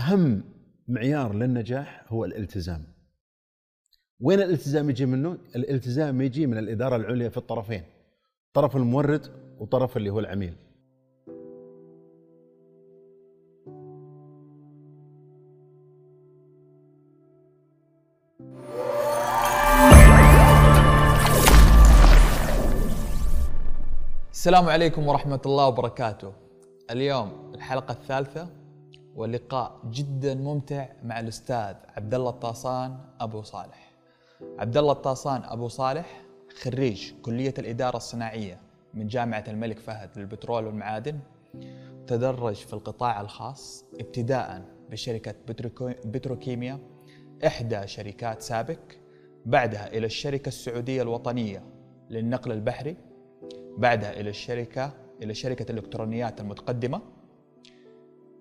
أهم معيار للنجاح هو الالتزام. وين الالتزام يجي منه؟ الالتزام يجي من الإدارة العليا في الطرفين طرف المورد وطرف اللي هو العميل. السلام عليكم ورحمة الله وبركاته. اليوم الحلقة الثالثة. ولقاء جدا ممتع مع الأستاذ عبد الله الطاسان أبو صالح. عبد الله الطاسان أبو صالح خريج كلية الإدارة الصناعية من جامعة الملك فهد للبترول والمعادن. تدرج في القطاع الخاص ابتداء بتروكو- بتروكيميا إحدى شركات سابك بعدها إلى الشركة السعودية الوطنية للنقل البحري بعدها إلى الشركة إلى شركة الإلكترونيات المتقدمة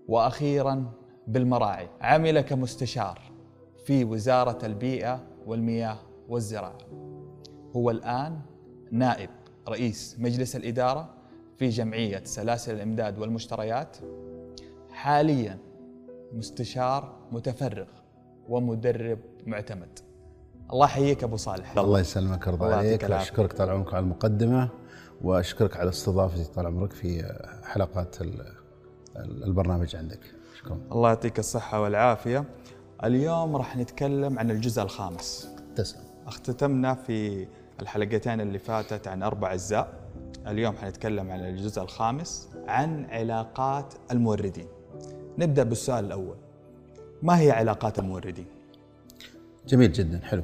وأخيرا بالمراعي. عمل كمستشار في وزارة البيئة والمياه والزراعة. هو الآن نائب رئيس مجلس الإدارة في جمعية سلاسل الإمداد والمشتريات. حاليا مستشار متفرغ ومدرب معتمد. الله يحييك أبو صالح. الله يسلمك ويرضى عليك. واشكرك طال عمرك على المقدمة وأشكرك على استضافتي طال عمرك في حلقات البرنامج عندك. شكرا. الله يعطيك الصحة والعافية. اليوم راح نتكلم عن الجزء الخامس. تسلم. اختتمنا في الحلقتين اللي فاتت عن أربع أجزاء. اليوم حنتكلم عن الجزء الخامس عن علاقات الموردين. نبدأ بالسؤال الأول. ما هي علاقات الموردين؟ جميل جدا حلو.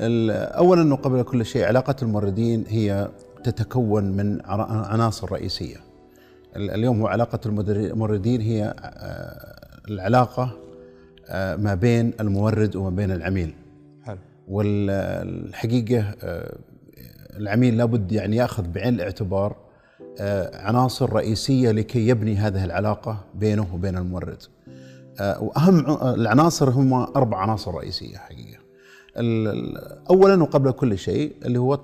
اولا وقبل كل شيء علاقه الموردين هي تتكون من عناصر رئيسية. اليوم هو المدر- الموردين هي آه، العلاقة آه، ما بين المورد وما بين العميل حلو والحقيقة آه، العميل لابد يعني ياخذ بعين الاعتبار عناصر رئيسية لكي يبني هذه العلاقة بينه وبين المورد. ع- العناصر هم أربع عناصر. ال- ال- اولا وقبل كل شيء اللي هو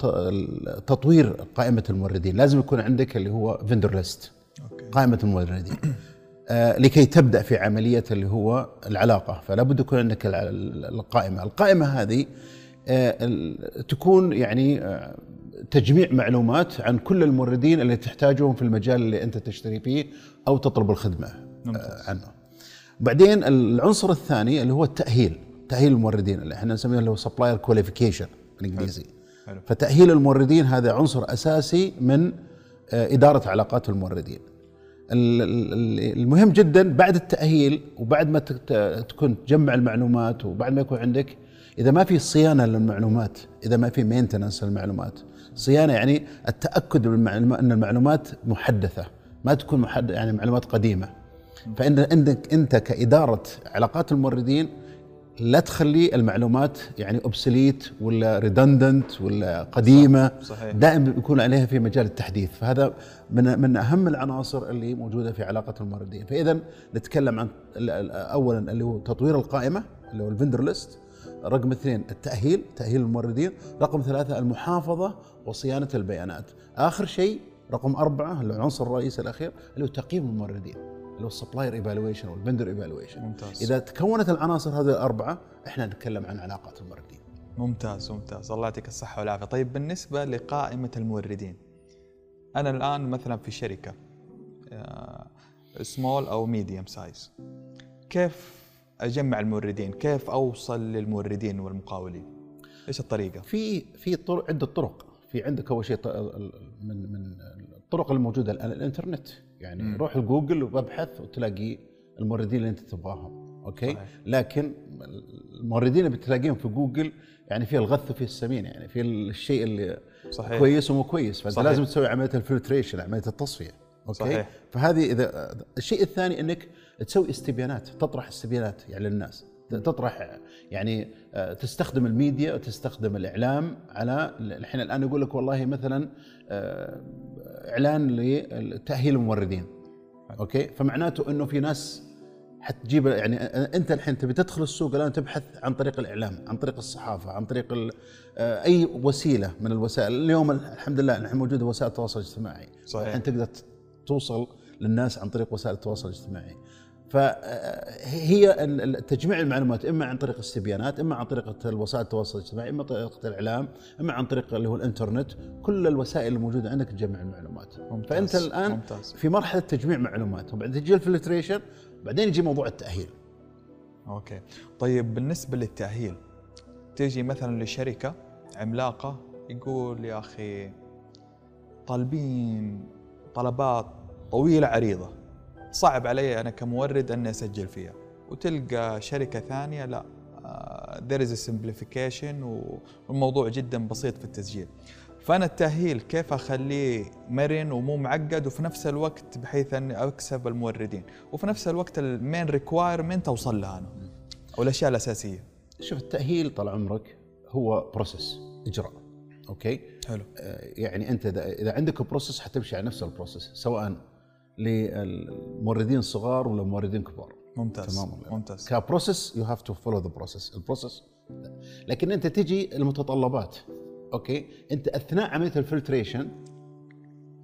تطوير قائمة الموردين، لازم يكون عندك اللي هو فيندور ليست. قائمة الموردين. آه، لكي تبدأ في عملية اللي هو العلاقة. فلا بد يكون عندك القائمة. القائمة هذه آه، تكون يعني آه، تجميع معلومات عن كل الموردين اللي تحتاجهم في المجال اللي أنت تشتري فيه أو تطلب الخدمة آه، عنه. بعدين العنصر الثاني اللي هو التأهيل. تأهيل الموردين. اللي إحنا نسميه اللي هو supplier qualification بالإنجليزي. فتأهيل الموردين هذا عنصر أساسي من آه، إدارة علاقات الموردين. ال- ال- المهم جدا بعد التأهيل وبعد ما تك- تكون تجمع المعلومات وبعد ما يكون عندك إذا ما في صيانة للمعلومات إذا ما في maintenance للمعلومات. صيانة يعني بالمعلومات أن المعلومات محدثة ما تكون محد يعني معلومات قديمة. فإن عندك أنت كإدارة علاقات الموردين لا تخلي المعلومات يعني obsolete ولا redundant ولا قديمة. صحيح. دائما يكون عليها في مجال التحديث. فهذا من من أهم العناصر اللي موجودة في علاقة الموردين. فاذا نتكلم عن اولا اللي هو تطوير القائمة اللي هو ال vendor list رقم اثنين التأهيل تأهيل الموردين. رقم ثلاثة المحافظة وصيانة البيانات. آخر شيء رقم هو العنصر الرئيسي الأخير اللي هو تقييم الموردين. اللي هو ال supplier evaluation وال vendor evaluation ممتاز. إذا تكونت العناصر هذه الأربعة إحنا نتكلم عن علاقات الموردين. ممتاز ممتاز. الله يعطيك الصحة والعافية. طيب بالنسبة لقائمة الموردين أنا الآن مثلا في شركة small أو medium size كيف أجمع الموردين؟ كيف أوصل للموردين والمقاولين؟ إيش الطريقة؟ في في طرق عدة طرق. في عندك أول شيء من من الطرق الموجودة الآن الإنترنت. يعني مم. روح الجوجل وابحث وتلاقي الموردين اللي انت تبغاهم okay صحيح. لكن الموردين اللي بتلاقيهم في جوجل يعني في الغث وفي السمين يعني في الشيء اللي صحيح كويس ومو كويس فأنت صحيح. لازم تسوي عملية ال filtration عملية التصفية okay صحيح. فهذه إذا الشيء الثاني إنك تسوي استبيانات تطرح استبيانات يعني للناس تطرح يعني آه، تستخدم الميديا وتستخدم الإعلام على الحين الآن يقول لك والله مثلا آه، إعلان لتأهيل الموردين. okay؟ فمعناته إنه في ناس حتجيب يعني أنت الحين تبي تدخل السوق الآن تبحث عن طريق الإعلام عن طريق الصحافة عن طريق آه، أي وسيلة من الوسائل. اليوم الحمد لله نحن موجودة وسائل التواصل الاجتماعي. صحيح. الحين تقدر توصل للناس عن طريق وسائل التواصل الاجتماعي. فهي تجميع المعلومات إما عن طريق استبيانات إما عن طريق وسائل التواصل الاجتماعي إما طريقة الإعلام إما عن طريق اللي هو الإنترنت. كل الوسائل الموجودة عندك تجمع المعلومات. ممتاز. فانت الآن ممتاز. في مرحلة تجميع معلومات وبعدين تجي الفلتريشن بعدين يجي موضوع التأهيل. okay. طيب بالنسبة للتأهيل تيجي مثلا لشركة عملاقة يقول يا أخي طالبين طلبات طويلة عريضة. صعب علي أنا كمورد أني أسجل فيها. وتلقى شركة ثانية لا there is simplification والموضوع جدا بسيط في التسجيل. فأنا التأهيل كيف أخليه مرن ومو معقد وفي نفس الوقت بحيث أني أكسب الموردين. وفي نفس الوقت ال main requirement أوصل لها أنا. والاشياء الأساسية. شوف التأهيل طال عمرك هو process إجراء. okay؟ حلو. آه، يعني أنت إذا عندك process حتمشي على نفس ال process سواء للموردين الصغار ولا موردين كبار. ممتاز تمام؟ ممتاز. ك process you have to follow the process ال process لكن أنت تجي المتطلبات okay؟ أنت أثناء عملية ال filtration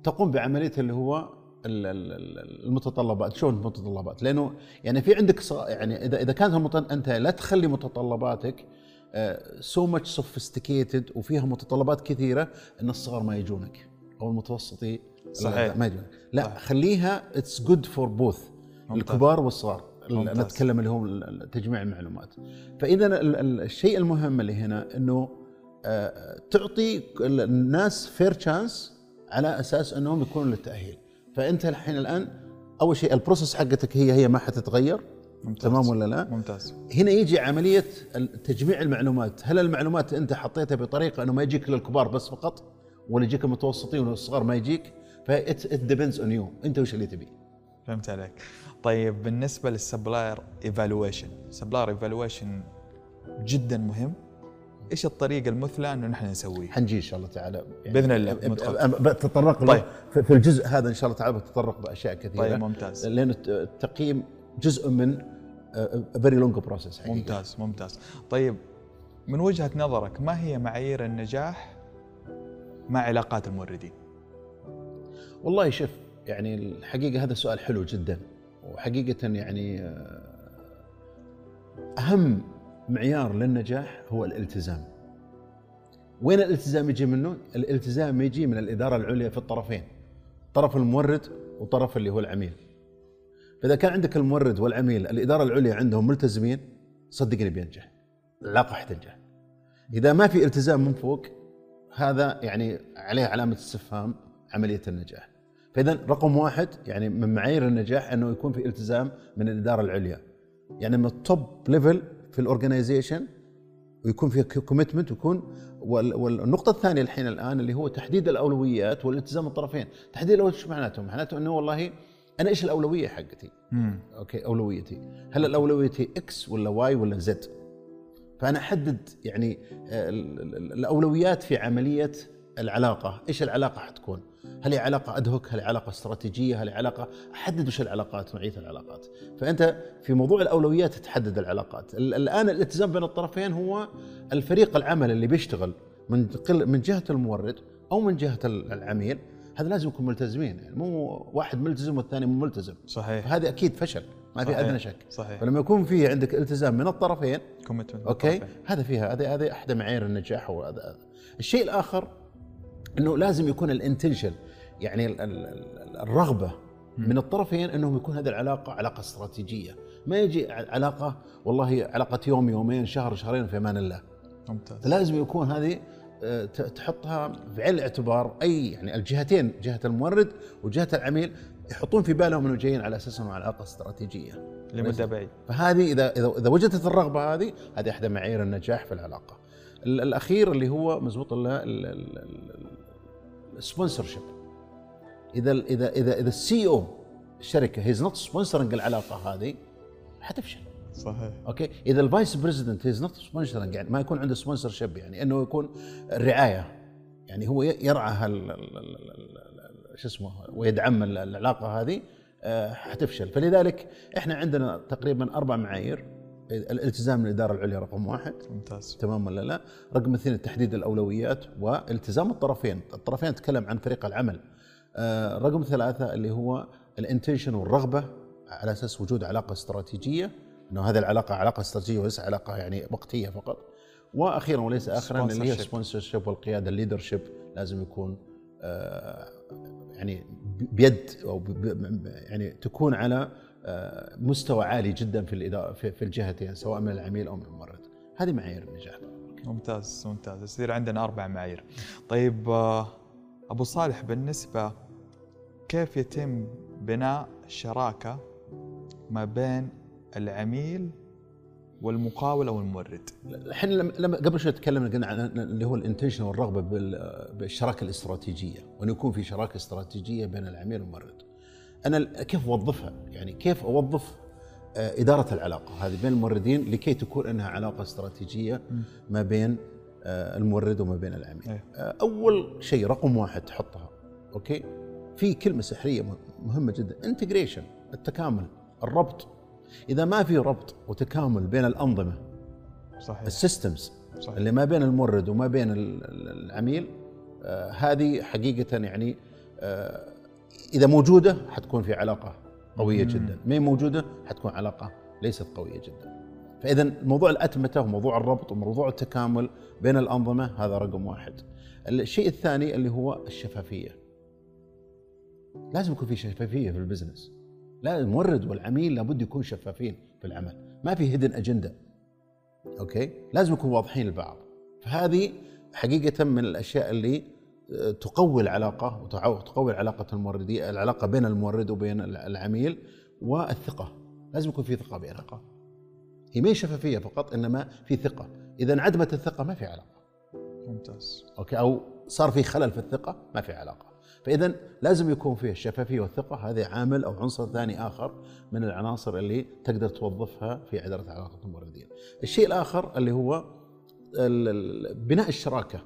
تقوم بعملية اللي هو ال- ال- ال- المتطلبات. شلون المتطلبات؟ لأنه يعني في عندك يعني اذا إذا كانت أنت لا تخلي متطلباتك so much sophisticated وفيها متطلبات كثيرة إن الصغار ما يجونك أو المتوسطي صحيح. ما يجونك. لا صحيح. خليها it's good for both. الكبار والصغار ممتاز. نتكلم اللي هو تجميع المعلومات فإذا ال- ال- الشيء المهم اللي هنا إنه آه، تعطي ال- الناس fair chance على أساس إنهم يكونوا للتأهيل فأنت الحين الآن أول شيء ال process حقتك هي هي ما حتتغير ممتاز. تمام ولا لا؟ ممتاز هنا يجي عملية تجميع المعلومات، هل المعلومات أنت حطيتها بطريقة إنه ما يجيك للكبار بس فقط ولا يجيك المتوسطين والصغار ما يجيك؟ ف it depends on you، أنت وش اللي تبي؟ فهمت عليك. طيب بالنسبة للسبلاير ايفالويشن سبلاير ايفالويشن جدا مهم. إيش الطريقة المثلى إنه نحن نسويه؟ حنجي إن شاء الله تعالى. بإذن الله، ب- ب- مدخل. ب- بتطرق له. طيب. في- الجزء هذا إن شاء الله تعالى بتطرق بأشياء كثيرة. طيب ممتاز. لأن الت- التقييم جزء من very long process ممتاز ممتاز. طيب من وجهة نظرك ما هي معايير النجاح مع علاقات الموردين؟ والله شوف يعني الحقيقة هذا سؤال حلو جدا وحقيقة يعني آه، أهم معيار للنجاح هو الالتزام. وين الالتزام يجي منه؟ الالتزام يجي من الإدارة العليا في الطرفين طرف المورد وطرف اللي هو العميل. فإذا كان عندك المورد والعميل الإدارة العليا عندهم ملتزمين صدقني بينجح العلاقة حتنجح إذا ما في التزام من فوق هذا يعني عليه علامة استفهام. عملية النجاح. فاذا رقم واحد يعني من معايير النجاح إنه يكون في التزام من الإدارة العليا. يعني من ال top level في ال organization ويكون في commitment ويكون وال- والنقطة الثانية الحين الآن اللي هو تحديد الأولويات والالتزام الطرفين، تحديد الأولويات إيش معناته؟ معناته أنه والله أنا إيش الأولوية حقتي؟ امم okay أولويتي. هل الاولويتي X ولا Y ولا Z فأنا أحدد يعني آه، ال- ال- الأولويات في عملية العلاقة. إيش العلاقة حتكون؟ هل هي علاقة ادهوك هل هي علاقة استراتيجية؟ هل هي علاقة؟ أحدد وش العلاقات نوعيه العلاقات. فأنت في موضوع الأولويات تحدد العلاقات. ال- الآن الالتزام بين الطرفين هو الفريق العمل اللي بيشتغل من قل- من جهة المورد أو من جهة ال- العميل. هذا لازم يكون ملتزمين. يعني مو واحد ملتزم والثاني مو ملتزم. صحيح. فهذه أكيد فشل. ما في. أدنى شك. صحيح. فلما يكون في عندك التزام من الطرفين commitment okay؟ هذا فيها هذه هذه احدى معايير النجاح. وهذا الشيء الآخر إنه لازم يكون ال intention يعني ال- ال- ال- الرغبة من الطرفين إنهم يكون هذه العلاقة علاقة استراتيجية. ما يجي علاقة والله علاقة يوم يومين شهر شهرين في أمان الله. ممتاز. فلازم يكون هذه آه، تحطها بعين الاعتبار أي يعني الجهتين جهة المورد وجهة العميل يحطون في بالهم إنه جايين على أساس إنه علاقة استراتيجية. لمدة بعيد. فهذه إذا إذا وجدت الرغبة هذه هذه إحدى معايير النجاح في العلاقة. ال- الأخير اللي هو مزبوط الله ال sponsorship. اذا اذا إذا اذا ال CEO الشركة he's not sponsoring العلاقة هذه حتفشل. صحيح. okay إذا ال vice president he's not sponsoring يعني ما يكون عنده sponsorship يعني إنه يكون الرعايه يعني هو يرعى هال- ال- ال- ال- ال- شو اسمه ويدعم ال- العلاقة هذه آه، حتفشل. فلذلك إحنا عندنا تقريبا أربع معايير. الالتزام من الإدارة العليا رقم واحد. ممتاز. تمام ولا لا؟ رقم اثنين تحديد الأولويات والتزام الطرفين، الطرفين نتكلم عن فريق العمل. آه، رقم ثلاثة اللي هو ال intention والرغبة على أساس وجود علاقة استراتيجية. إنه هذه العلاقة علاقة استراتيجية وليس علاقة يعني وقتية فقط. وأخيرا وليس اخرا اللي هي sponsorship والقيادة ال leadership لازم يكون آه يعني بيد أو يعني تكون على مستوى عالي جدا في الإدارة في الجهتين سواء من العميل أو من المورد هذه معايير النجاح ممتاز ممتاز. يصير عندنا أربع معايير. طيب آه، أبو صالح بالنسبة كيف يتم بناء شراكة ما بين العميل والمقاول أو المورد؟ الحين لما قبل شوي تكلمنا قلنا عن اللي هو الانتنشن والرغبة بالشراكة الاستراتيجية وأن يكون في شراكة استراتيجية بين العميل والمورد. أنا كيف أوظفها؟ يعني كيف أوظف آه، إدارة العلاقة؟ هذه بين الموردين لكي تكون إنها علاقة استراتيجية ما بين آه، المورد وما بين العميل. إيه. آه، أول شيء رقم واحد تحطها okay؟ في كلمة سحرية مهمة جدا integration التكامل الربط. إذا ما في ربط وتكامل بين الأنظمة صحيح. ال systems صحيح. اللي ما بين المورد وما بين العميل آه هذه حقيقة يعني آه إذا موجودة حتكون في علاقة قوية مم. جدا ما موجودة؟ حتكون علاقة ليست قوية جدا. فاذا موضوع الاتمته وموضوع الربط وموضوع التكامل بين الأنظمة؟ هذا رقم واحد. الشيء الثاني اللي هو الشفافية. لازم يكون في شفافية في ال business. لا المورد والعميل لابد يكون شفافين في العمل. ما في hidden agenda okay؟ لازم يكونوا واضحين لبعض. فهذه حقيقة من الأشياء اللي تقوي العلاقة وتقوي علاقه الموردين العلاقة بين المورد وبين العميل والثقة. لازم يكون في ثقة بينهم هي ما شفافية فقط إنما في ثقة. إذا انعدمت الثقة ما في علاقة. ممتاز. okay؟ أو صار في خلل في الثقة ما في علاقة. فإذا لازم يكون فيه الشفافية والثقة. هذا عامل أو عنصر ثاني آخر من العناصر اللي تقدر توظفها في اداره علاقه الموردين. الشيء الآخر اللي هو بناء الشراكة.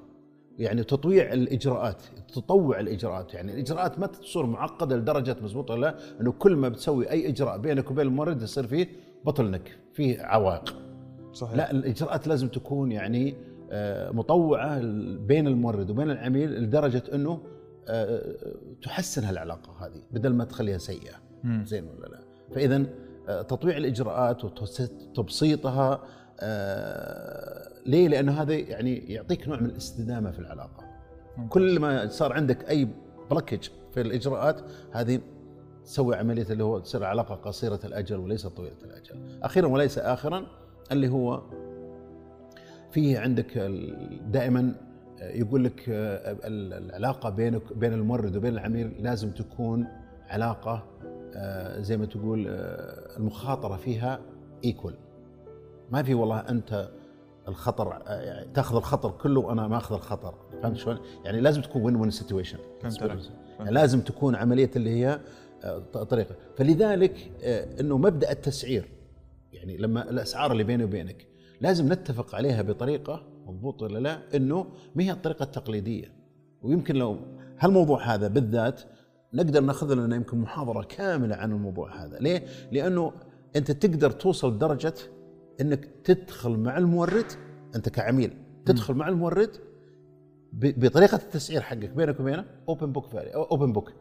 يعني تطويع الإجراءات تطوع الإجراءات. يعني الإجراءات ما تصير معقدة لدرجة مضبوطه لا؟ إنه كل ما بتسوي أي إجراء بينك وبين المورد يصير فيه بطل نك فيه عوائق. صحيح. لا الإجراءات لازم تكون يعني آه، مطوعة بين المورد وبين العميل لدرجة إنه آه، تحسن هالعلاقة هذه بدل ما تخليها سيئة. زين ولا لا؟ فاذا آه، تطويع الإجراءات وتبسيطها ليه؟ لأنه هذا يعني يعطيك نوع من الاستدامة في العلاقة. كل ما صار عندك أي بلوكج في الإجراءات هذه تسوي عملية اللي هو تصير علاقة قصيرة الأجل وليس طويلة الأجل. أخيرا وليس اخرا اللي هو فيه عندك دائما يقول لك آه، العلاقة بينك بين المورد وبين العميل لازم تكون علاقة آه، زي ما تقول آه، المخاطرة فيها equal ما في والله أنت الخطر يعني تأخذ الخطر كله وأنا ما أخذ الخطر. فهمت شلون؟ يعني لازم تكون win win situation يعني لازم تكون عملية اللي هي طريقة. فلذلك إنه مبدأ التسعير يعني لما الأسعار اللي بيني وبينك لازم نتفق عليها بطريقة مضبوط ولا لا؟ إنه ما هي الطريقة التقليدية. ويمكن لو هالموضوع هذا بالذات نقدر نأخذ لنا يمكن محاضرة كاملة عن الموضوع هذا. ليه؟ لأنه أنت تقدر توصل لدرجه إنك تدخل مع المورد أنت كعميل تدخل مع المورد بطريقة التسعير حقك بينك وبينه open book open book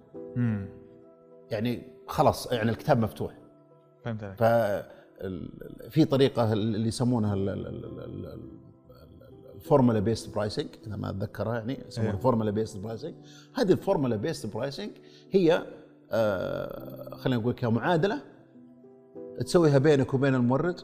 يعني خلاص يعني الكتاب مفتوح. فهمت عليك في طريقة اللي يسمونها ال formula based pricing إذا ما أتذكرها يعني يسمونها formula based pricing هذه ال formula based pricing هي آه خلينا نقول كمعادله تسويها بينك وبين المورد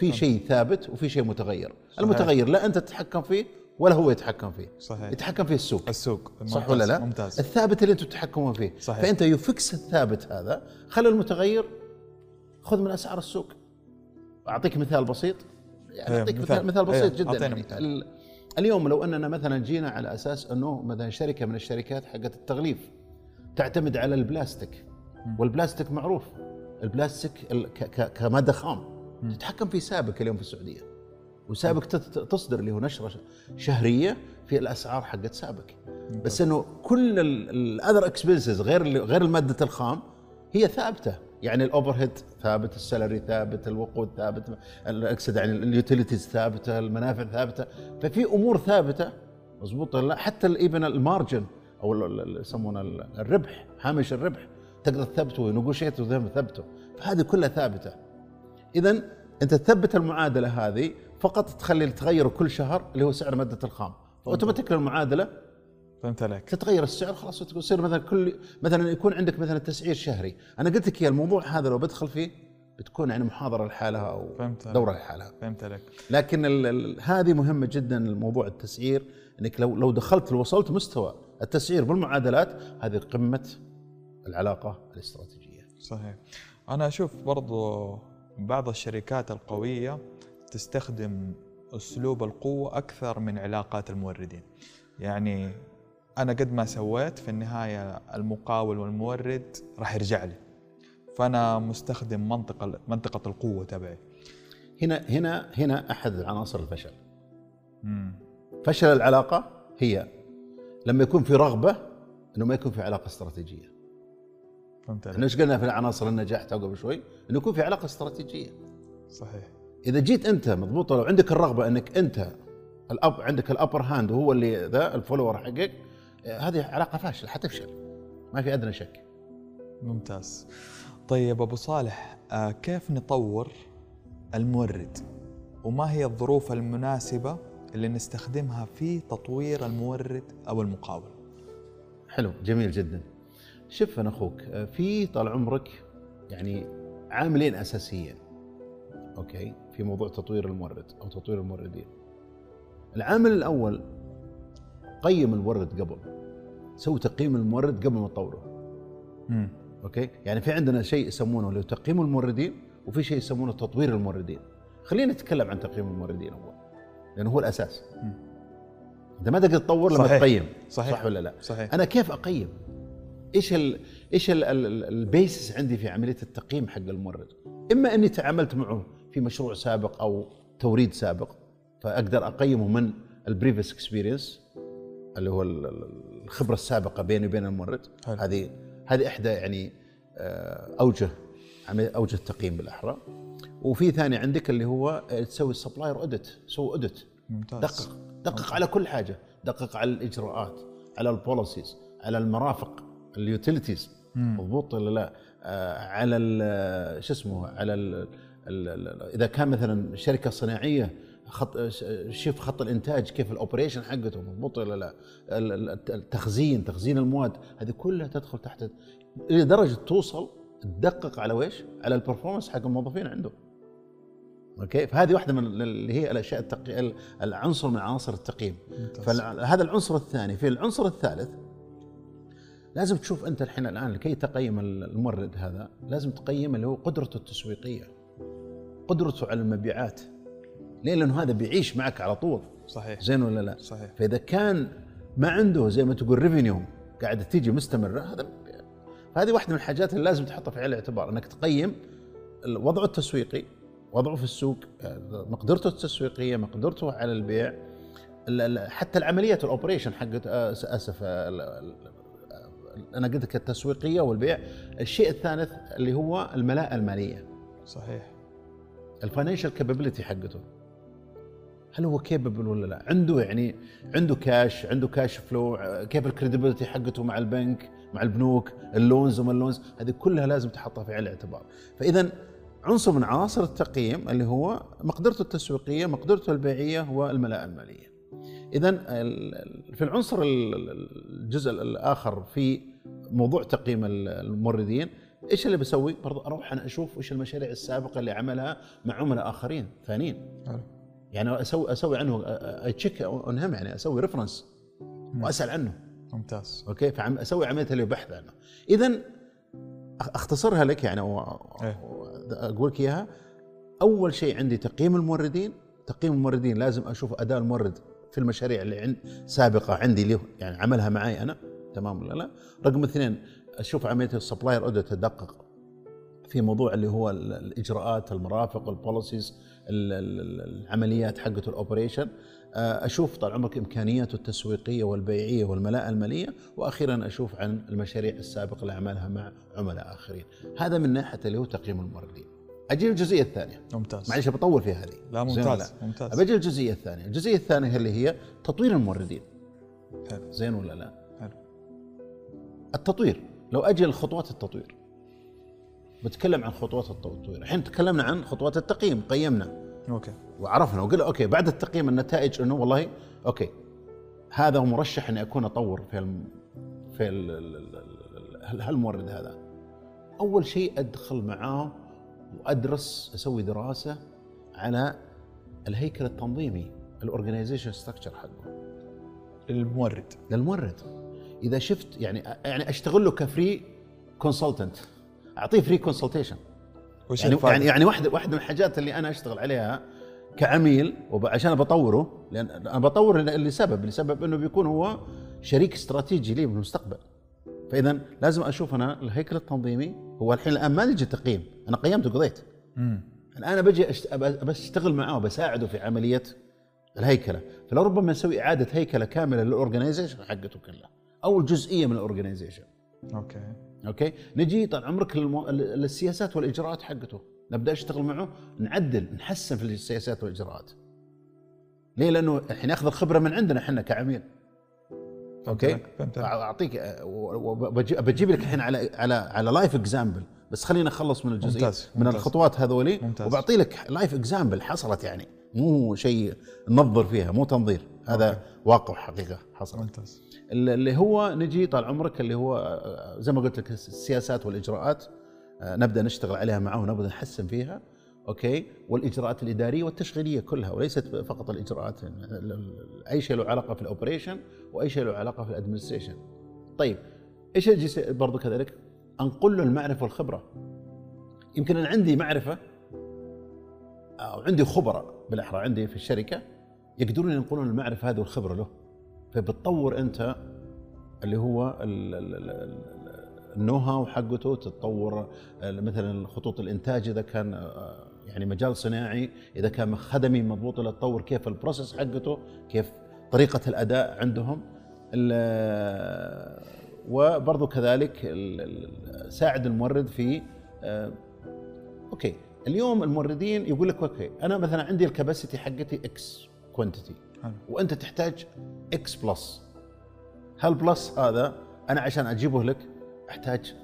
في شيء ثابت وفي شيء متغير. صحيح. المتغير لا أنت تتحكم فيه ولا هو يتحكم فيه. صحيح. يتحكم فيه السوق. السوق. صح ولا لا؟ ممتاز. الثابت اللي أنتم تتحكمون فيه. صحيح. فأنت ي fix الثابت هذا خلي المتغير خذ من أسعار السوق. أعطيك مثال بسيط. يعني أعطيك مثال, مثال بسيط جدا. يعني مثال. اليوم لو أننا مثلا جينا على أساس أنه مثلا شركة من الشركات حقت التغليف تعتمد على البلاستيك. والبلاستيك معروف. البلاستيك كمادة خام. تتحكم في سابك اليوم في السعودية. وسابك تصدر اللي هو نشرة شهرية في الأسعار حقت سابك بس إنه كل ال other expenses غير غير المادة الخام هي ثابتة. يعني ال overhead ثابت ال salary ثابت الوقود ثابت اقصد يعني ال utilities ثابتة المنافع ثابتة. ففي أمور ثابتة. مضبوط لا؟ حتى ال even ال margin أو يسمونه الربح هامش الربح تقدر تثبته و negotiate وثبته هذه كلها ثابتة. اذا أنت تثبت المعادلة هذه فقط تخلي تغير كل شهر اللي هو سعر مادة الخام. اوتوماتيك المعادله فهمت عليك. تتغير السعر خلاص تصير مثلا كل مثلا يكون عندك مثلا تسعير شهري. أنا قلت لك يا الموضوع هذا لو بدخل فيه بتكون يعني محاضرة لحالها أو فهمت. دورة لحالها. فهمت عليك. لكن ال ال هذه مهمة جدا الموضوع التسعير. إنك لو لو دخلت لو وصلت مستوى التسعير بالمعادلات هذه قمة العلاقة الاستراتيجية. صحيح. أنا أشوف برضو بعض الشركات القوية تستخدم أسلوب القوة أكثر من علاقات الموردين. يعني أنا قد ما سويت في النهاية المقاول والمورد راح يرجع لي. فأنا مستخدم منطقة منطقة القوة تبعي. هنا هنا هنا أحد عناصر الفشل. امم فشل العلاقة هي لما يكون في رغبة إنه ما يكون في علاقة استراتيجية. فهمت عليك إيش قلنا في عناصر النجاح تو قبل شوي؟ إنه يكون في علاقة استراتيجية. صحيح. إذا جيت أنت مضبوط لو عندك الرغبة إنك أنت ال up عندك ال upper hand وهو اللي ذا ال follower حقك آه، هذه علاقة فاشلة حتفشل. ما في أدنى شك. ممتاز. طيب أبو صالح آه كيف نطور المورد؟ وما هي الظروف المناسبة اللي نستخدمها في تطوير المورد أو المقاول؟ حلو جميل جدا. شوف أنا أخوك آه، في طال عمرك يعني عاملين أساسيين أوكي؟ في موضوع تطوير المورد أو تطوير الموردين. العامل الأول قيم المورد قبل سوي تقييم المورد قبل ما تطوره. أوكي؟ يعني في عندنا شيء يسمونه اللي تقييم الموردين وفي شيء يسمونه تطوير الموردين. خلينا نتكلم عن تقييم الموردين أول لأنه هو الأساس. أنت ما تقدر تطور لما صحيح. تقيم صحيح. صح ولا لا؟ صحيح. أنا كيف أقيم؟ إيش ال إيش ال- ال- ال- ال basis عندي في عملية التقييم حق المورد؟ إما إني تعاملت معه في مشروع سابق أو توريد سابق فأقدر أقيمه من ال previous experience اللي هو ال- ال- الخبرة السابقة بيني وبين المورد. هذه هذه إحدى يعني آه، أوجه أوجه التقييم بالأحرى. وفي ثاني عندك اللي هو آه، تسوي ال supplier audit سوي audit ممتاز. دقق دقق على كل حاجة. دقق على الإجراءات على ال policies على المرافق. ال utilities مضبوط ولا لا؟ آه على ال- شو اسمه على ال ال إذا كان مثلا شركة صناعية خط شوف خط الإنتاج كيف ال operation حقته مضبوط ولا لا؟ ال- ال- التخزين تخزين المواد هذه كلها تدخل تحت إلى درجة توصل تدقق على ويش؟ على ال performance حق الموظفين عنده. أوكي؟ فهذه واحدة من اللي هي الأشياء التقي... العنصر من عناصر التقييم. فهذا العنصر الثاني. في العنصر الثالث لازم تشوف أنت الحين الآن لكي تقيم المورد هذا لازم تقيم اللي هو قدرته التسويقية قدرته على المبيعات. ليه؟ لأنه هذا بيعيش معك على طول. صحيح. زين ولا لا؟ صحيح. فإذا كان ما عنده زي ما تقول revenue قاعدة تيجي مستمرة هذا هذه واحدة من الحاجات اللي لازم تحطها في عين الاعتبار إنك تقيم وضعه التسويقي وضعه في السوق مقدرته التسويقية مقدرته على البيع ال- ال- حتى العمليات ال operation حقت آه، آسف آه، أنا قلت لك التسويقية والبيع الشيء الثالث اللي هو الملاءة المالية صحيح ال financial capability حقته هل هو capable ولا لا؟ عنده يعني عنده كاش، عنده cash flow، كيف ال credibility حقته مع البنك، مع البنوك، ال loans وما ال loans، هذه كلها لازم تحطها في عين الاعتبار. فإذا عنصر من عناصر التقييم اللي هو مقدرته التسويقية، مقدرته البيعية هو الملاءة المالية. اذا في العنصر ال- ال- الجزء الآخر في موضوع تقييم ال- الموردين إيش اللي بسوي؟ برضو أروح أنا أشوف إيش المشاريع السابقة اللي عملها مع عملاء آخرين ثانيين. يعني أسوي أسوي عنه check on him يعني أسوي reference وأسأل عنه. ممتاز. أوكي؟ فعم أسوي عملية اللي بحث عنه. اذا أختصرها لك يعني إيه. أقول لك إياها. أول شيء عندي تقييم الموردين. تقييم الموردين لازم أشوف اداء المورد في المشاريع اللي عند سابقة عندي اللي يعني عملها معي أنا تمام ولا لا؟ رقم اثنين أشوف عملية ال supplier audit ادقق في موضوع اللي هو ال- الإجراءات المرافق ال policies العمليات حقته ال operation. آه، أشوف طال عمرك إمكانياته التسويقية والبيعية والملاءة المالية وأخيرا أشوف عن المشاريع السابقة اللي عملها مع عملاء آخرين. هذا من ناحية اللي هو تقييم الموردين. أجي الجزئية الثانية. ممتاز. معلش بطول في هذه. لا زين ولا ممتاز. ممتاز بجي الجزئية الثانية. الجزئية الثانية اللي هي تطوير الموردين؟ حلو. زين ولا لا؟ حلو. التطوير. لو أجي لخطوات التطوير. بتكلم عن خطوات التطوير. الحين تكلمنا عن خطوات التقييم. قيمنا. أوكي. وعرفنا. وقلنا أوكي بعد التقييم النتائج إنه والله أوكي. هذا هو مرشح إني أكون أطور في الم في ال- هالمورد هذا. أول شيء أدخل معاه وأدرس أسوي دراسة على الهيكل التنظيمي ال organization structure حقه. المورد للمورد. إذا شفت يعني يعني أشتغل له ك free consultant أعطيه free consultation وش يعني؟ يعني يعني واحدة واحدة من الحاجات اللي أنا أشتغل عليها كعميل وعشان بطوره لأن أنا بطور لسبب لسبب إنه بيكون هو شريك استراتيجي لي بالمستقبل. فاذا لازم أشوف أنا الهيكل التنظيمي هو الحين الآن ما نجي تقييم. أنا قيمت وقضيت. الان أنا بجي بشتغل معاه وبساعده في عملية الهيكلة. فلربما نسوي إعادة هيكلة كاملة لل organization حقته كلها أو الجزئية من ال organization okay. Okay؟ نجي طال عمرك للمو... للسياسات والإجراءات حقته. نبدأ أشتغل معه نعدل نحسن في السياسات والإجراءات. ليه؟ لأنه الحين ياخذ الخبرة من عندنا إحنا كعميل. okay؟ فهمت عليك. اعطيك بجيب لك الحين على على على live example بس خلينا نخلص من الجزئية. ممتاز، من ممتاز. الخطوات هذولي ممتاز. وبعطي لك live example حصلت يعني. مو شيء ننظر فيها مو تنظير. هذا okay. واقع حقيقة حصلت. ممتاز. اللي هو نجي طال عمرك اللي هو زي ما قلت لك السياسات والإجراءات آه، نبدأ نشتغل عليها معه ونبدا نحسن فيها Okay؟ والإجراءات الإدارية والتشغيلية كلها وليست فقط الإجراءات ال- ال- أي شيء له علاقة في ال operation وأي شيء له علاقة في ال administration. طيب إيش برضو كذلك؟ انقل له المعرفة والخبرة. يمكن أنا عندي معرفة أو عندي خبراء بالاحرى عندي في الشركة يقدرون ينقلون المعرفة هذه والخبرة له. فبتطور أنت اللي هو ال- ال- ال- ال- ال know-how حقته تتطور مثلا خطوط الإنتاج إذا كان آه، يعني مجال صناعي إذا كان خدمي مضبوط له تطور كيف ال process حقته كيف طريقة الأداء عندهم. وبرضو كذلك ساعد المورد في آه، okay. اليوم الموردين يقول لك okay أنا مثلا عندي ال capacity حقتي X quantity. وأنت تحتاج X plus هال plus هذا أنا عشان أجيبه لك أحتاج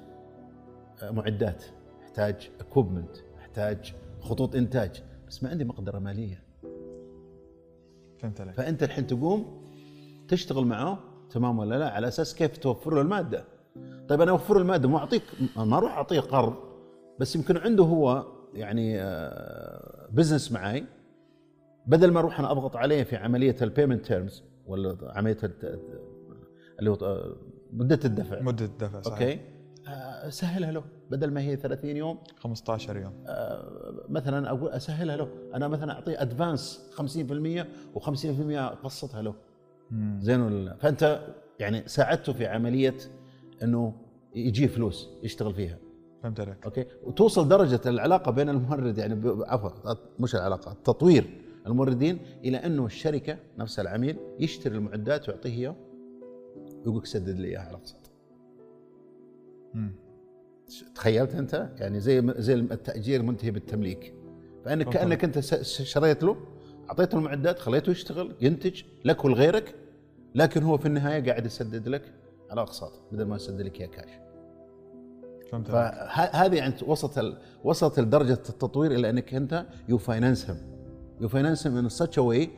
آه، معدات أحتاج equipment أحتاج خطوط إنتاج. بس ما عندي مقدرة مالية. فهمت عليك. فأنت الحين تقوم تشتغل معه تمام ولا لا؟ على أساس كيف توفر له المادة. طيب أنا أوفر المادة مو أعطيك ما أروح أعطيه قرض. بس يمكن عنده هو يعني business معي بدل ما أروح أنا أضغط عليه في عملية ال payment terms ولا عملية اللي هو آه، مدة الدفع. مدة الدفع صحيح. Okay؟ آه، أسهلها له. بدل ما هي 30 يوم. 15 يوم. آه، مثلا أقول أسهلها له. أنا مثلا أعطيه advance 50% و50% قسطها له. زين ولا لا؟ فأنت يعني ساعدته في عملية إنه يجيه فلوس يشتغل فيها. فهمت عليك. أوكي؟ وتوصل درجة العلاقة بين المورد يعني عفوا مش العلاقة التطوير الموردين إلى إنه الشركة نفسها العميل يشتري المعدات ويعطيه إياه ويقول لك سدد لي إياها على اقساط. تخيلت أنت؟ يعني زي زي التأجير منتهي بالتمليك. فأنك. كأنك أنت شريت له اعطيته المعدات خليته يشتغل ينتج لك ولغيرك لكن هو في النهاية قاعد يسدد لك على أقساط بدل ما يسدد لك اياه كاش. فهذه يعني وصلت ال... وصلت لدرجه التطوير إلى أنك أنت you finance هم you finance هم in such way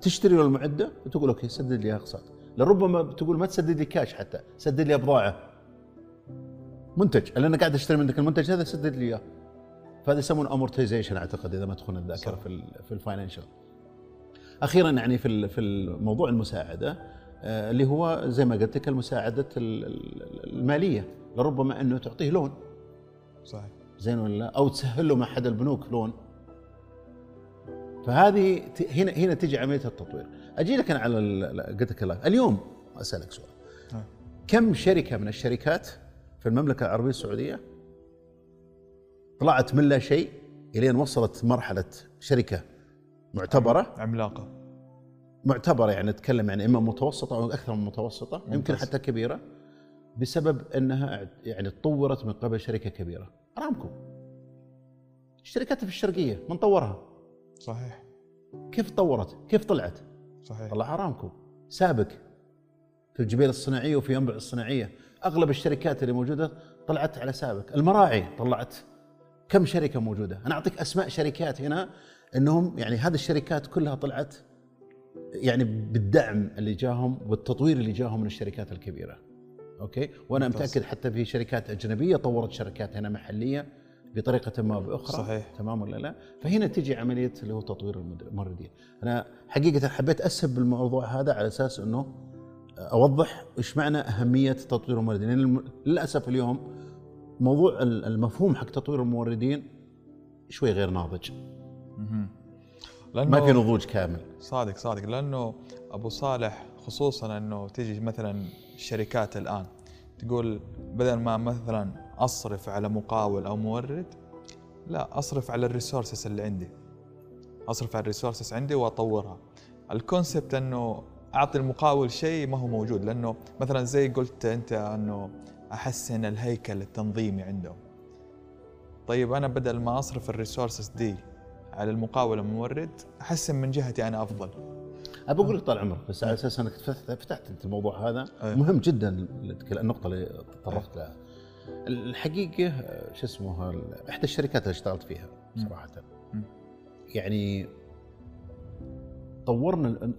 تشتري له المعدة وتقول okay سدد لي أقساط. لربما تقول ما تسدد لي كاش حتى سدد لي بضاعه منتج أنا قاعد أشتري منك المنتج هذا سدد لي إياه. فهذا يسمونه amortization أعتقد إذا ما تخون الذاكرة. في ال في ال financial أخيرا يعني في في الموضوع المساعدة آه، اللي هو زي ما قلت لك المساعدة ال- ال- المالية لربما أنه تعطيه لون. صحيح. زين ولا لا؟ أو تسهل له مع احد البنوك لون. فهذه هنا هنا تجي عملية التطوير. أجي لك أنا على قلت لك اليوم أسألك سؤال. آه. كم شركة من الشركات في المملكة العربية السعودية طلعت من لا شيء إلين وصلت مرحلة شركة معتبرة. عملاقة. معتبرة يعني نتكلم يعني إما متوسطة أو أكثر من متوسطة يمكن ممتاز. حتى كبيرة بسبب إنها يعني تطورت من قبل شركة كبيرة. أرامكو. شركتها في الشرقية من طورها؟ صحيح. كيف طورت؟ كيف طلعت؟ صحيح. طلع أرامكو. سابق في الجبيل الصناعية وفي ينبع الصناعية. أغلب الشركات اللي موجودة طلعت على سابق. المراعي طلعت كم شركة موجودة؟ أنا أعطيك أسماء شركات هنا إنهم يعني هذه الشركات كلها طلعت يعني بالدعم اللي جاهم والتطوير اللي جاهم من الشركات الكبيرة. أوكي؟ وأنا. متأكد حتى في شركات أجنبية طورت شركات هنا محلية بطريقة ما بأخرى. صحيح. تمام ولا لا؟ فهنا تجي عملية اللي هو تطوير الموردين. أنا حقيقة حبيت أسهب بالموضوع هذا على أساس إنه أوضح إيش معنى أهمية تطوير الموردين. لأن للأسف اليوم موضوع ال- المفهوم حق تطوير الموردين شوي غير ناضج. لأنه ما في نضوج كامل. صادق صادق. لأنه أبو صالح خصوصا إنه تيجي مثلا الشركات الآن تقول بدل ما مثلا أصرف على مقاول أو مورد لا أصرف على ال resources اللي عندي. أصرف على ال resources عندي وأطورها. ال concept إنه أعطي المقاول شيء ما هو موجود. لأنه مثلا زي قلت أنت إنه احسن الهيكل التنظيمي عندهم طيب أنا بدل ما أصرف ال resources دي على المقاول المورد احسن من جهتي أنا أفضل ابى أقول لك طال عمرك بس على أساس إنك فتحت, أنت الموضوع هذا أيه. مهم جدا النقطة اللي تطرقت لها الحقيقة شو اسمه إحدى الشركات اللي اشتغلت فيها صراحة. يعني طورنا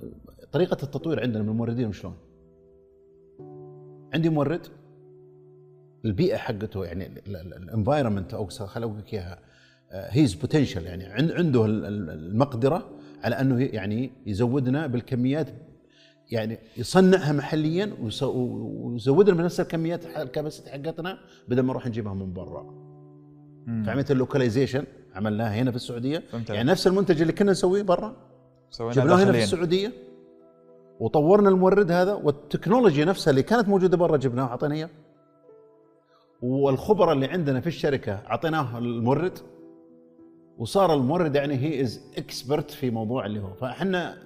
طريقة التطوير عندنا من الموردين شلون؟ عندي مورد البيئة حقته يعني ال environment أو خليني أقول لك إياها has potential يعني عن- عنده ال- ال- المقدرة على أنه يعني يزودنا بالكميات يعني يصنعها محليا ويزودنا بنفس الكميات ال capacity حقتنا بدل ما نروح نجيبها من برا. فعمليه ال localization؟ عملناها هنا في السعودية. فهمت. يعني نفس المنتج اللي كنا نسويه برا. جبناه هنا في السعودية. وطورنا المورد هذا والتكنولوجيا نفسها اللي كانت موجودة برا جبناها وعطينا إياه. والخبراء اللي عندنا في الشركة أعطيناه المورد. وصار المورد يعني he is expert في موضوع اللي هو. فإحنا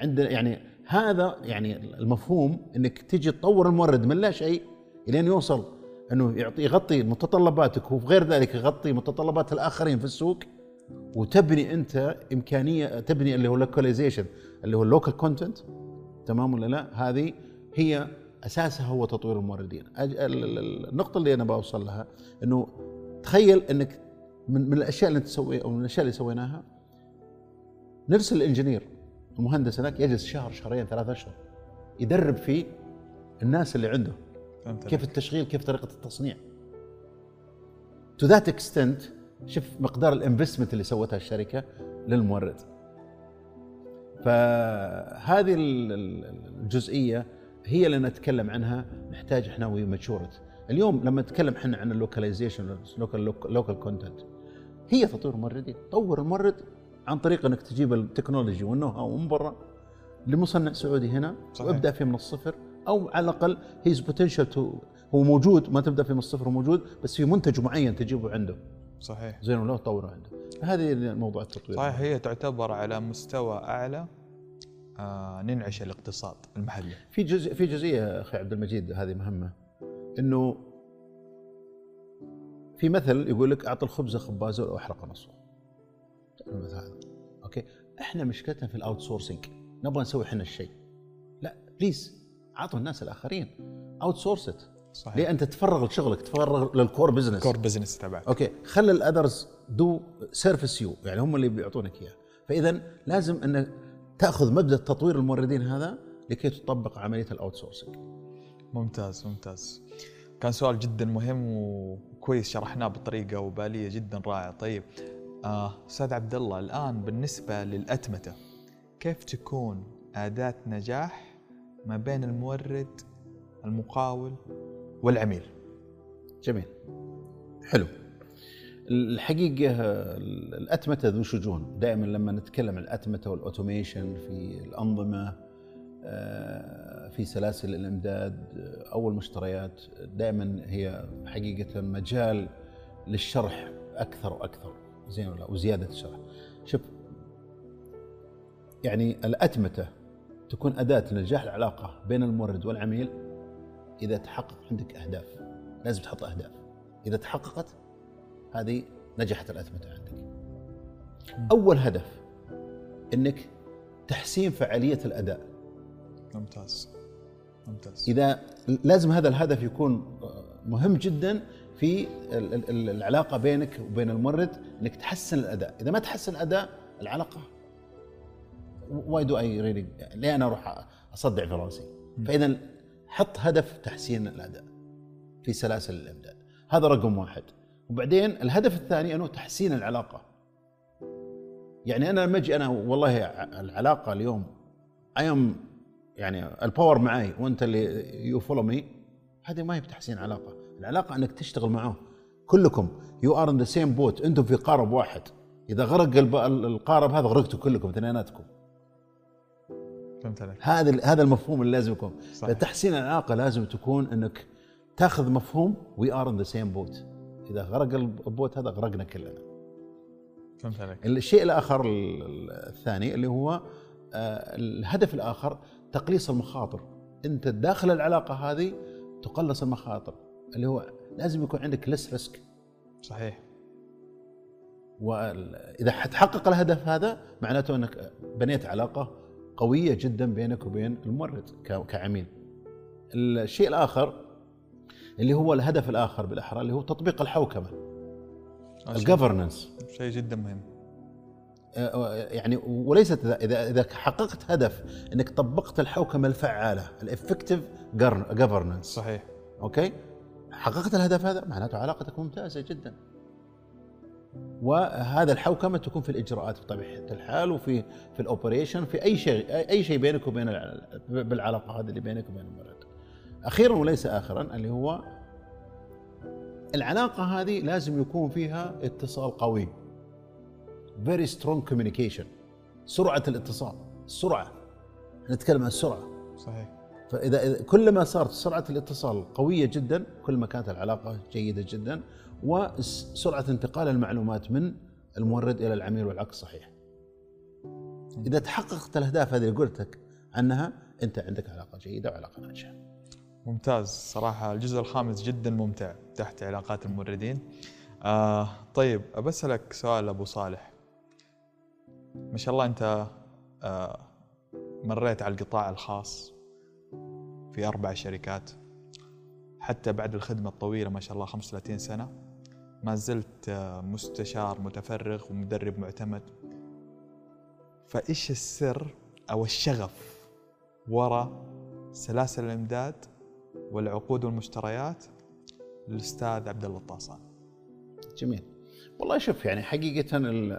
عندنا يعني هذا يعني المفهوم إنك تيجي تطور المورد من لا شيء إلين يوصل إنه يعطي يغطي متطلباتك وفي غير ذلك يغطي متطلبات الآخرين في السوق. وتبني أنت امكانيه تبني اللي هو localization اللي هو ال local content تمام ولا لا؟ هذه هي أساسها هو تطوير الموردين. النقطة اللي أنا بوصل لها إنه تخيل إنك من, من الأشياء اللي تسوي أو من الأشياء اللي سويناها نرسل ال engineer المهندس هناك يجلس شهر شهرين ثلاث أشهر يدرب فيه الناس اللي عنده. فهمت كيف التشغيل كيف طريقة التصنيع. to that extent شوف مقدار ال investment اللي سوتها الشركة للمورد. فهذه ال- ال- الجزئية هي اللي نتكلم عنها نحتاج إحنا we matured اليوم لما نتكلم إحنا عن ال localization local content هي تطوير الموردين طور المورد عن طريق انك تجيب التكنولوجي وال know-how من برا لمصنع سعودي هنا صحيح. وابدا فيه من الصفر أو على الأقل has potential to هو موجود ما تبدأ فيه من الصفر موجود بس في منتج معين تجيبه عنده. صحيح. زين ولا تطوره عنده. هذه موضوع التطوير. صحيح هي تعتبر على مستوى أعلى ننعش الاقتصاد المحلي. في جزء في جزئية أخي عبد المجيد هذه مهمة. إنه في مثل يقول لك أعطي الخبز خبازة أو أحرق نصه. المثل هذا. أوكي؟ إحنا مشكلتنا في ال outsourcing نبغى نسوي إحنا الشيء. لا please اعطوا الناس الآخرين. outsource صحيح. ليه أنت تفرغ لشغلك تفرغ لل core business core business تبعك. أوكي؟ خلي ال others do service you يعني هم اللي بيعطونك إياه. فإذا لازم انك تأخذ مبدا تطوير الموردين هذا لكي تطبق عملية ال outsourcing ممتاز ممتاز. كان سؤال جدا مهم وكويس شرحناه بطريقة وبالية جدا رائعة. طيب آه، أستاذ عبد الله الآن بالنسبة للأتمتة كيف تكون أداة نجاح ما بين المورد المقاول والعميل؟ جميل. حلو. الحقيقة الأتمتة ذو شجون. دائما لما نتكلم عن الأتمتة والأوتوميشن في الأنظمة آه، في سلاسل الإمداد آه، أو المشتريات دائما هي حقيقة مجال للشرح أكثر وأكثر. زين ولا؟ وزيادة الشرح. شوف يعني الأتمتة تكون أداة لنجاح العلاقة بين المورد والعميل إذا تحقق عندك أهداف. لازم تحط أهداف. إذا تحققت هذه نجحت الاتمته عندك. أول هدف إنك تحسين فعالية الأداء. ممتاز. ممتاز. إذا لازم هذا الهدف يكون مهم جدا في ال- ال- ال- العلاقة بينك وبين المورد إنك تحسن الأداء. إذا ما تحسن الأداء العلاقة why do I really ليه أنا أروح أصدع في رأسي؟ فاذا حط هدف تحسين الأداء في سلاسل الامداد هذا رقم واحد. وبعدين الهدف الثاني أنه تحسين العلاقة. يعني أنا لما أجي أنا والله العلاقة اليوم I am يعني ال power معي وأنت اللي you follow me هذه ما هي بتحسين علاقة. العلاقة أنك تشتغل معه. كلكم you are in the same boat أنتم في قارب واحد. إذا غرق القارب هذا غرقتوا كلكم اثنيناتكم. فهمت عليك. هذا هذا المفهوم اللي لازم يكون صحيح. فتحسين العلاقة لازم تكون أنك تاخذ مفهوم we are in the same boat إذا غرق ال boat هذا غرقنا كلنا. فهمت عليك. الشيء الآخر ال- ال- الثاني اللي هو آه، الهدف الآخر تقليص المخاطر. أنت داخل العلاقة هذه تقلص المخاطر اللي هو لازم يكون عندك less risk صحيح. واذا حتحقق الهدف هذا معناته أنك بنيت علاقة قوية جدا بينك وبين المورد كعميل. الشيء الآخر اللي هو الهدف الآخر بالاحرى اللي هو تطبيق الحوكمة. ال governance شيء جدا مهم. يعني وليست إذا إذا حققت هدف إنك طبقت الحوكمة الفعالة ال effective governance صحيح. أوكي؟ حققت الهدف هذا معناته علاقتك ممتازة جدا. وهذا الحوكمة تكون في الإجراءات بطبيعة الحال وفي في الاوبريشن في أي شيء أي شيء بينك وبين الع- بالعلاقة هذه اللي بينك وبين المرأة. أخيرا وليس اخرا اللي هو العلاقة هذه لازم يكون فيها اتصال قوي. Very strong communication. سرعة الاتصال. السرعه نتكلم عن السرعه صحيح. فإذا كلما صارت سرعة الاتصال قوية جدا كل ما كانت العلاقة جيدة جدا وسرعة انتقال المعلومات من المورد إلى العميل والعكس صحيح. إذا تحققت الأهداف هذه اللي قلت لك عنها أنت عندك علاقة جيدة وعلاقة ناجحة. ممتاز. صراحة الجزء الخامس جدا ممتع تحت علاقات الموردين. آه طيب أبسألك سؤال أبو صالح. ما شاء الله أنت آه مريت على القطاع الخاص في أربع شركات. حتى بعد الخدمة الطويلة ما شاء الله 35 سنة ما زلت آه مستشار متفرغ ومدرب معتمد. فإيش السر أو الشغف وراء سلاسل الإمداد والعقود والمشتريات للأستاذ عبد الله الطاسان جميل. والله شوف يعني حقيقة ال-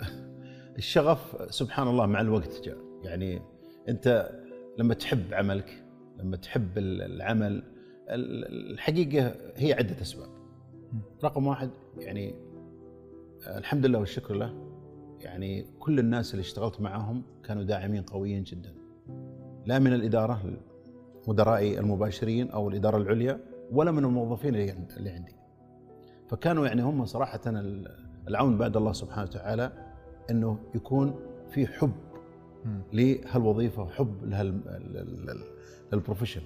الشغف سبحان الله مع الوقت جاء يعني أنت لما تحب عملك لما تحب ال- العمل ال- الحقيقة هي عدة أسباب. رقم واحد يعني الحمد لله والشكر له يعني كل الناس اللي اشتغلت معاهم كانوا داعمين قويين جدا. لا من الإدارة مدرائي المباشرين أو الإدارة العليا ولا من الموظفين اللي عندي. فكانوا يعني هم صراحة ال- العون بعد الله سبحانه وتعالى إنه يكون في حب. لهالوظيفة وحب للبروفيشن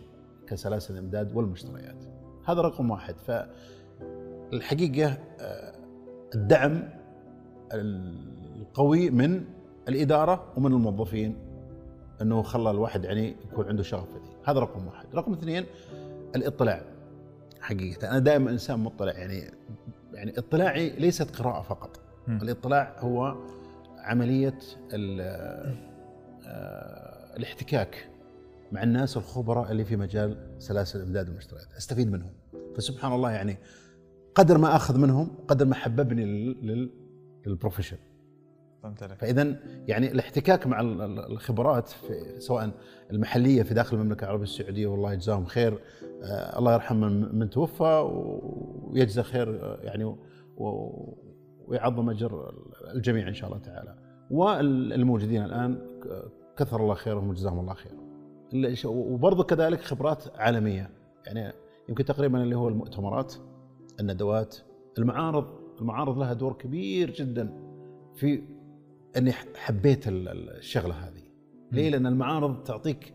كسلاسل الإمداد والمشتريات. هذا رقم واحد فالحقيقة آه، الدعم القوي من الإدارة ومن الموظفين انه خلى الواحد يعني يكون عنده شغف في ذي. هذا رقم واحد، رقم اثنين الاطلاع. حقيقة أنا دائما إنسان مطلع يعني يعني اطلاعي ليست قراءة فقط. مم. الاطلاع هو عملية ال- آه، الاحتكاك مع الناس الخبراء اللي في مجال سلاسل الامداد والمشتريات أستفيد منهم. فسبحان الله يعني قدر ما أخذ منهم قدر ما حببني لل- لل- للبروفيشن. فاذا يعني الاحتكاك مع ال- ال- الخبرات في سواء المحلية في داخل المملكة العربية السعودية والله يجزاهم خير. آه الله يرحم من, من توفى ويجزى خير آه، يعني ويعظم أجر الجميع إن شاء الله تعالى. والموجودين الآن كثر الله خيرهم وجزاهم الله خير. وبرضه كذلك خبرات عالمية. يعني يمكن تقريبا اللي هو المؤتمرات الندوات المعارض المعارض لها دور كبير جدا في أني حبيت ال- ال- الشغلة هذه. ليه؟ لأن المعارض تعطيك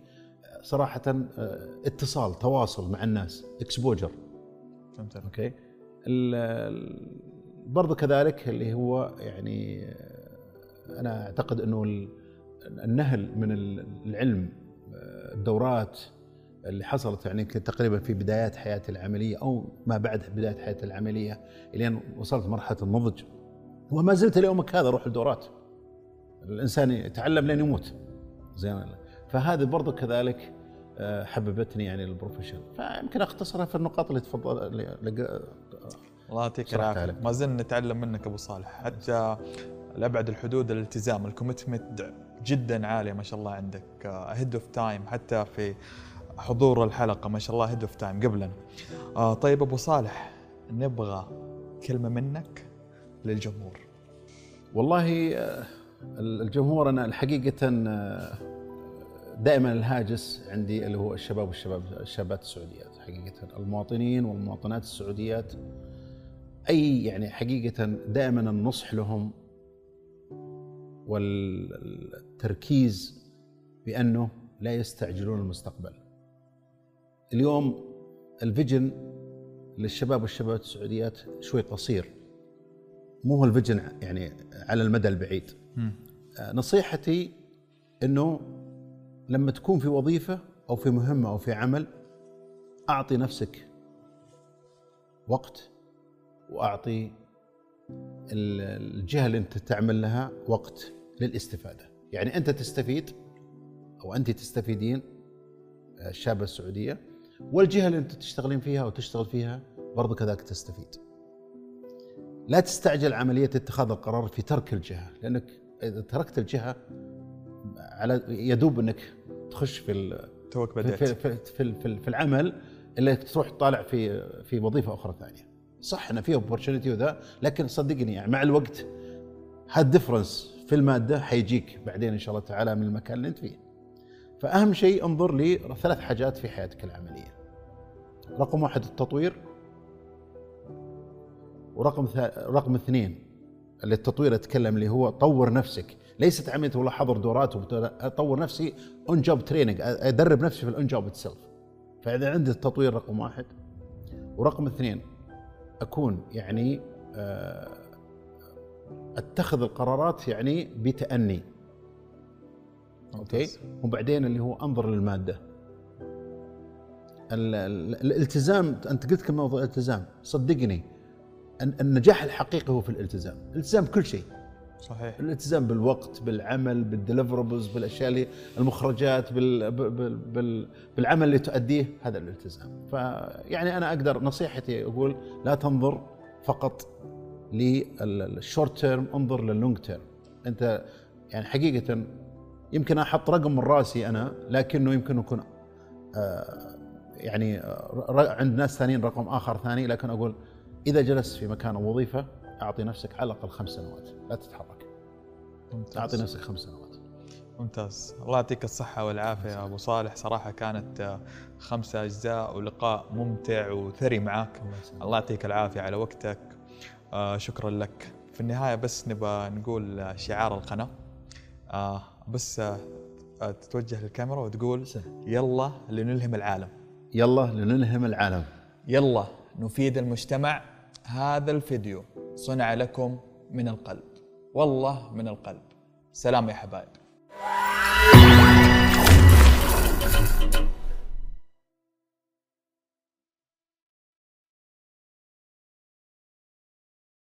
صراحة آه، اتصال تواصل مع الناس اكسبوجر فهمت أوكي؟ برضو كذلك اللي هو يعني آه، أنا أعتقد إنه ال- النهل من ال- العلم آه، الدورات اللي حصلت يعني تقريبا في بدايات حياتي العملية أو ما بعد بداية حياتي العملية إلين وصلت مرحلة النضج. وما زلت ليومك هذا أروح الدورات. الإنسان يتعلم لين يموت. زين. فهذه برضو كذلك آه، حببتني يعني للبروفيشن. فيمكن أختصرها في النقاط اللي تفضل اللي الله يعطيك العافية. ما زلنا نتعلم منك أبو صالح. حتى لأبعد الحدود الالتزام ال commitment جدا عاليه ما شاء الله عندك ahead of time حتى في حضور الحلقة ما شاء الله ahead of time قبلنا. آه طيب أبو صالح نبغى كلمة منك للجمهور. والله آه، الجمهور أنا الحقيقة آه، دائما الهاجس عندي اللي هو الشباب والشباب الشابات السعوديات حقيقة المواطنين والمواطنات السعوديات أي يعني حقيقة دائما النصح لهم والتركيز بأنه لا يستعجلون المستقبل. اليوم الفيجن للشباب والشباب السعوديات شوي قصير. مو هو الفيجن يعني على المدى البعيد. آه، نصيحتي إنه لما تكون في وظيفة أو في مهمة أو في عمل أعطي نفسك وقت وأعطي الجهة اللي أنت تعمل لها وقت للاستفادة، يعني أنت تستفيد أو أنت تستفيدين آه، الشابه السعودية والجهة اللي أنت تشتغلين فيها وتشتغل فيها برضو كذلك تستفيد. لا تستعجل عملية اتخاذ القرار في ترك الجهة، لأنك اذا تركت الجهة على يدوب انك تخش في توك بدأت في, في, في, في, في العمل اللي تروح تطالع في في وظيفة أخرى ثانية. صح انه في اوبورتونيتي وذا لكن صدقني يعني مع الوقت هالدفرنس في المادة حيجيك بعدين إن شاء الله تعالى من المكان اللي أنت فيه. فأهم شيء انظر لثلاث حاجات في حياتك العملية. رقم واحد التطوير ورقم رقم اثنين التطوير أتكلم اللي هو طور نفسك. ليست عملية والله حضر دورات أطور نفسي on job training أدرب نفسي في ال on job itself فإذا عندي التطوير رقم واحد. ورقم اثنين أكون يعني آه، أتخذ القرارات يعني بتأني. أوكي؟ وبعدين اللي هو أنظر للمادة. الالتزام أنت قلت كم موضوع الالتزام. صدقني النجاح الحقيقي هو في الالتزام. الالتزام بكل شيء. صحيح. الالتزام بالوقت بالعمل بال deliverables بالأشياء اللي المخرجات بال بال بالعمل اللي تؤديه هذا الالتزام. فيعني أنا أقدر نصيحتي أقول لا تنظر فقط لل short term انظر لل long term. أنت يعني حقيقة يمكن أحط رقم من رأسي أنا لكنه يمكن يكون آه يعني عند ناس ثانيين رقم آخر ثاني لكن أقول إذا جلست في مكان أو وظيفة أعطي نفسك على الأقل خمس سنوات. لا تتحرك. ممتاز. أعطي نفسك خمس سنوات. ممتاز. الله يعطيك الصحة والعافية يا أبو صالح. صراحة كانت آه، خمسة أجزاء ولقاء ممتع وثري معك الله يعطيك العافية على وقتك. آه شكرا لك. في النهاية بس نبغى نقول شعار القناة. آه بس آه تتوجه للكاميرا وتقول يلا لنلهم العالم. يلا لنلهم العالم. يلا نفيد المجتمع. هذا الفيديو صنع لكم من القلب. والله من القلب. سلام يا حبايب.